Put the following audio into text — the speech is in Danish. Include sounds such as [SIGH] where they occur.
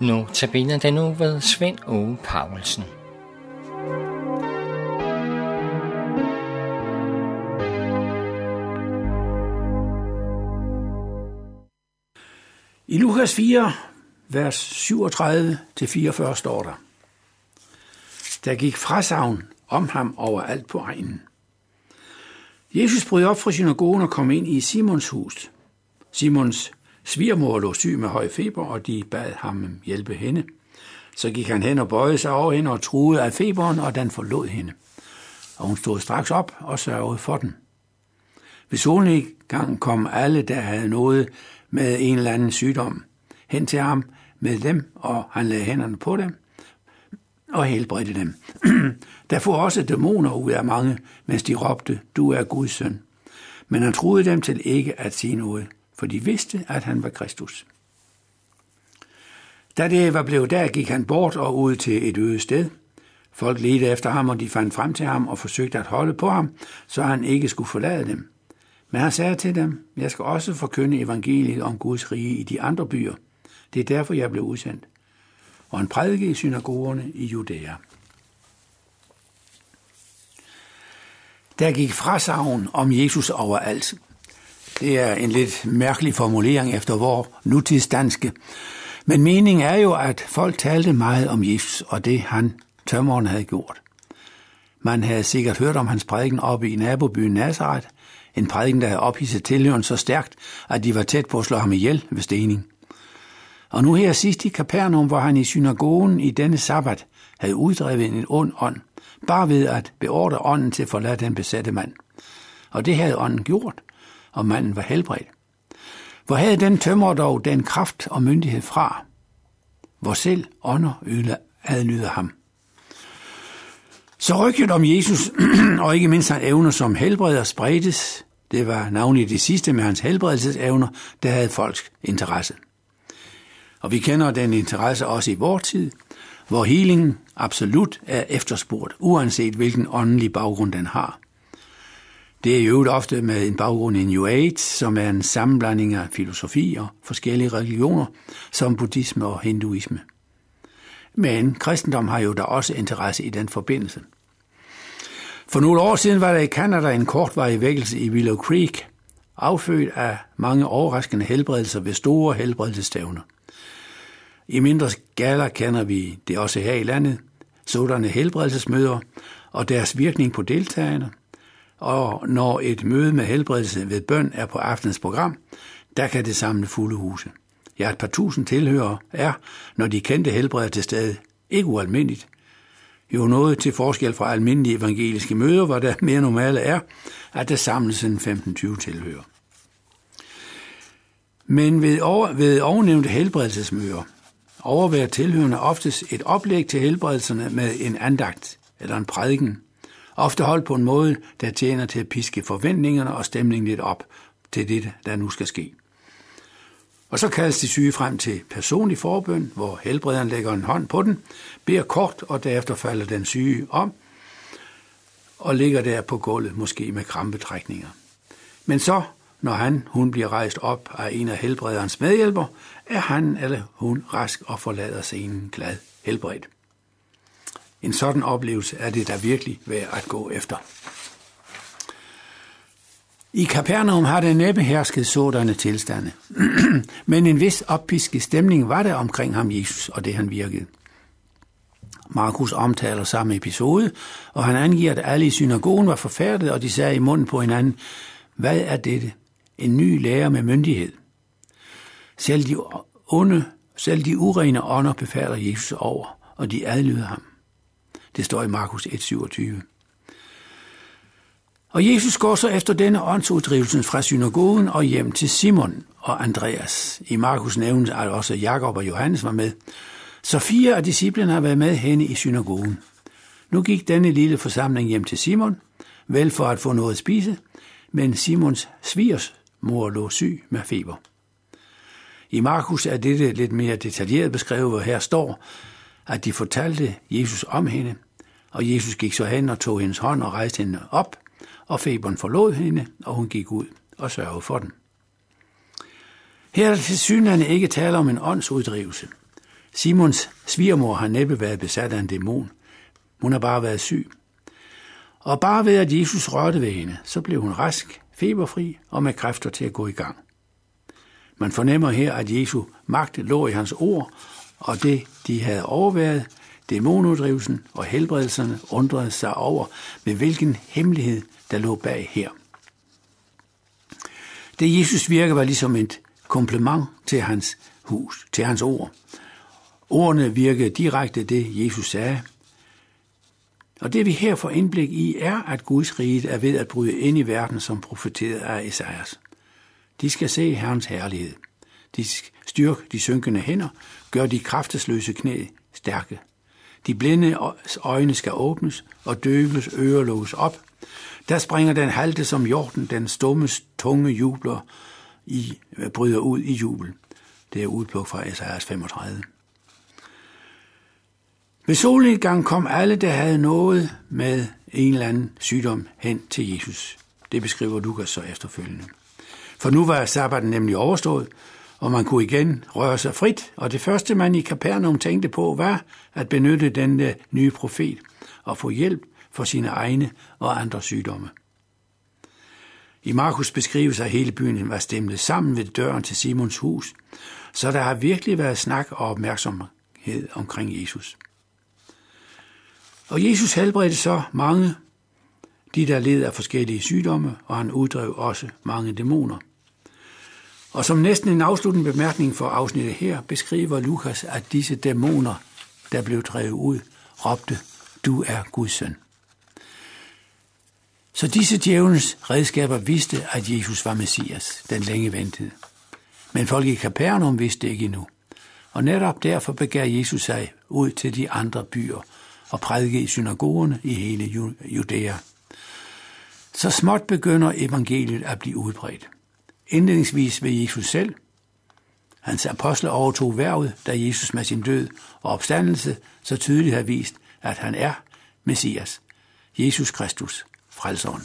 Nu tabiner den nu ved Svend Ove Paulsen. I Lukas 4, vers 37-44 står der, Der gik frasavn om ham overalt på egnen. Jesus brød op fra synagogen og kom ind i Simons hus. Simons svigermor lå syg med høj feber, og de bad ham hjælpe hende. Så gik han hen og bøjede sig over hende og truede af feberen, og den forlod hende. Og hun stod straks op og sørgede for den. Ved solnedgangen kom alle, der havde noget med en eller anden sygdom, hen til ham med dem, og han lagde hænderne på dem og helbredte dem. [CLEARS THROAT] der får også dæmoner ud af mange, mens de råbte, du er Guds søn. Men han troede dem til ikke at sige noget, for de vidste, at han var Kristus. Da det var blevet der, gik han bort og ud til et øde sted. Folk ledte efter ham, og de fandt frem til ham og forsøgte at holde på ham, så han ikke skulle forlade dem. Men han sagde til dem, jeg skal også forkynde evangeliet om Guds rige i de andre byer. Det er derfor, jeg blev udsendt. Og han prædikede i synagogerne i Judæa. Der gik frasavn om Jesus overalt. Det er en lidt mærkelig formulering efter vor nutidsdanske. Men meningen er jo, at folk talte meget om Jesus og det han, tømmeren, havde gjort. Man havde sikkert hørt om hans prædiken oppe i nabobyen Nazareth, en prædiken, der havde ophidset tilhøren så stærkt, at de var tæt på at slå ham ihjel ved stening. Og nu her sidst i Kapernaum, hvor han i synagogen i denne sabbat havde uddrevet en ond ånd, bare ved at beordre ånden til at forlade den besatte mand. Og det havde ånden gjort, og manden var helbredt. Hvor havde den tømrer dog den kraft og myndighed fra, hvor selv ånder adlyder ham. Så rygtet om Jesus, [CLEARS THROAT] og ikke mindst hans evner som helbreder, spredtes. Det var navnlig det sidste med hans helbredelsesevner, der havde folks interesse. Og vi kender den interesse også i vores tid, hvor healing absolut er efterspurgt, uanset hvilken åndelig baggrund den har. Det er jo ofte med en baggrund i New Age, som er en sammenblanding af filosofi og forskellige religioner, som buddhisme og hinduisme. Men kristendom har jo da også interesse i den forbindelse. For nogle år siden var der i Canada en kortvarig vækkelse i Willow Creek, affødt af mange overraskende helbredelser ved store helbredelsestævner. I mindre skala kender vi det også her i landet, sådanne helbredelsesmøder og deres virkning på deltagerne. Og når et møde med helbredelse ved bøn er på aftens program, der kan det samle fulde huse. Ja, et par tusind tilhører er, når de kendte helbreder til stede, ikke ualmindeligt. Jo noget til forskel fra almindelige evangeliske møder, hvor der mere normale er, at der samles en 15-20 tilhører. Men ved, over, ved ovennævnte helbredelsesmøder overværer tilhørende oftest et oplæg til helbredelserne med en andagt eller en prædiken, ofte holdt på en måde, der tjener til at piske forventningerne og stemningen lidt op til det, der nu skal ske. Og så kaldes de syge frem til personlig forbøn, hvor helbrederen lægger en hånd på den, beder kort, og derefter falder den syge om, og ligger der på gulvet, måske med krampetrækninger. Men så, når han, hun bliver rejst op af en af helbrederens medhjælper, er han eller hun rask og forlader scenen glad helbredt. En sådan oplevelse er det da virkelig værd at gå efter. I Kapernaum har der næppe hersket sådanne tilstande. [CLEARS THROAT] Men en vis oppisket stemning var der omkring ham Jesus og det han virkede. Markus omtaler samme episode, og han angiver, at alle i synagogen var forfærdet, og de sagde i munden på hinanden, hvad er dette? En ny lærer med myndighed. Selv de onde, selv de urene ånder befaler Jesus over, og de adlyder ham. Det står i Markus 1,27. Og Jesus går så efter denne åndsuddrivelsen fra synagogen og hjem til Simon og Andreas. I Markus nævnes at også Jakob og Johannes var med. Så fire af disciplene har været med henne i synagogen. Nu gik denne lille forsamling hjem til Simon, vel for at få noget at spise, men Simons svigers mor lå syg med feber. I Markus er dette lidt mere detaljeret beskrevet, hvor her står, at de fortalte Jesus om hende, og Jesus gik så hen og tog hendes hånd og rejste hende op, og feberen forlod hende, og hun gik ud og sørgede for den. Her er til synligheden ikke tale om en åndsuddrivelse. Simons svigermor har næppe været besat af en dæmon. Hun har bare været syg. Og bare ved, at Jesus rørte ved hende, så blev hun rask, feberfri og med kræfter til at gå i gang. Man fornemmer her, at Jesu magt lå i hans ord, og det, de havde overværet, dæmonuddrivelsen og helbredelserne, undrede sig over, med hvilken hemmelighed, der lå bag her. Det Jesus virker var ligesom et komplement til hans hus, til hans ord. Ordene virkede direkte det, Jesus sagde. Og det vi her får indblik i, er, at Guds rige er ved at bryde ind i verden, som profeteret af Esajas. De skal se Herrens herlighed. De styrke de synkende hænder, gør de kraftesløse knæ stærke. De blinde øjne skal åbnes, og døves ører låses op. Der springer den halte som jorden, den stummes tunge jubler i, øh, bryder ud i jubel. Det er udpluk fra Esajas 35. Ved solnedgang kom alle, der havde noget med en eller anden sygdom hen til Jesus. Det beskriver Lukas så efterfølgende. For nu var sabbaten nemlig overstået, og man kunne igen røre sig frit, og det første man i Kapernaum tænkte på var at benytte den øh, nye profet og få hjælp for sine egne og andre sygdomme. I Markus beskrives, at hele byen var stemlet sammen ved døren til Simons hus, så der har virkelig været snak og opmærksomhed omkring Jesus. Og Jesus helbredte så mange, de der led af forskellige sygdomme, og han uddrev også mange dæmoner. Og som næsten en afsluttende bemærkning for afsnittet her, beskriver Lukas, at disse dæmoner, der blev drevet ud, råbte, du er Guds søn. Så disse djævelens redskaber vidste, at Jesus var Messias, den længe ventede. Men folk i Kapernaum vidste ikke endnu. Og netop derfor begav Jesus sig ud til de andre byer og prædike i synagogerne i hele Judæa. Så småt begynder evangeliet at blive udbredt. Indledningsvis ved Jesus selv. Hans apostle overtog værvet, da Jesus med sin død og opstandelse så tydeligt har vist, at han er Messias, Jesus Kristus, frelseren.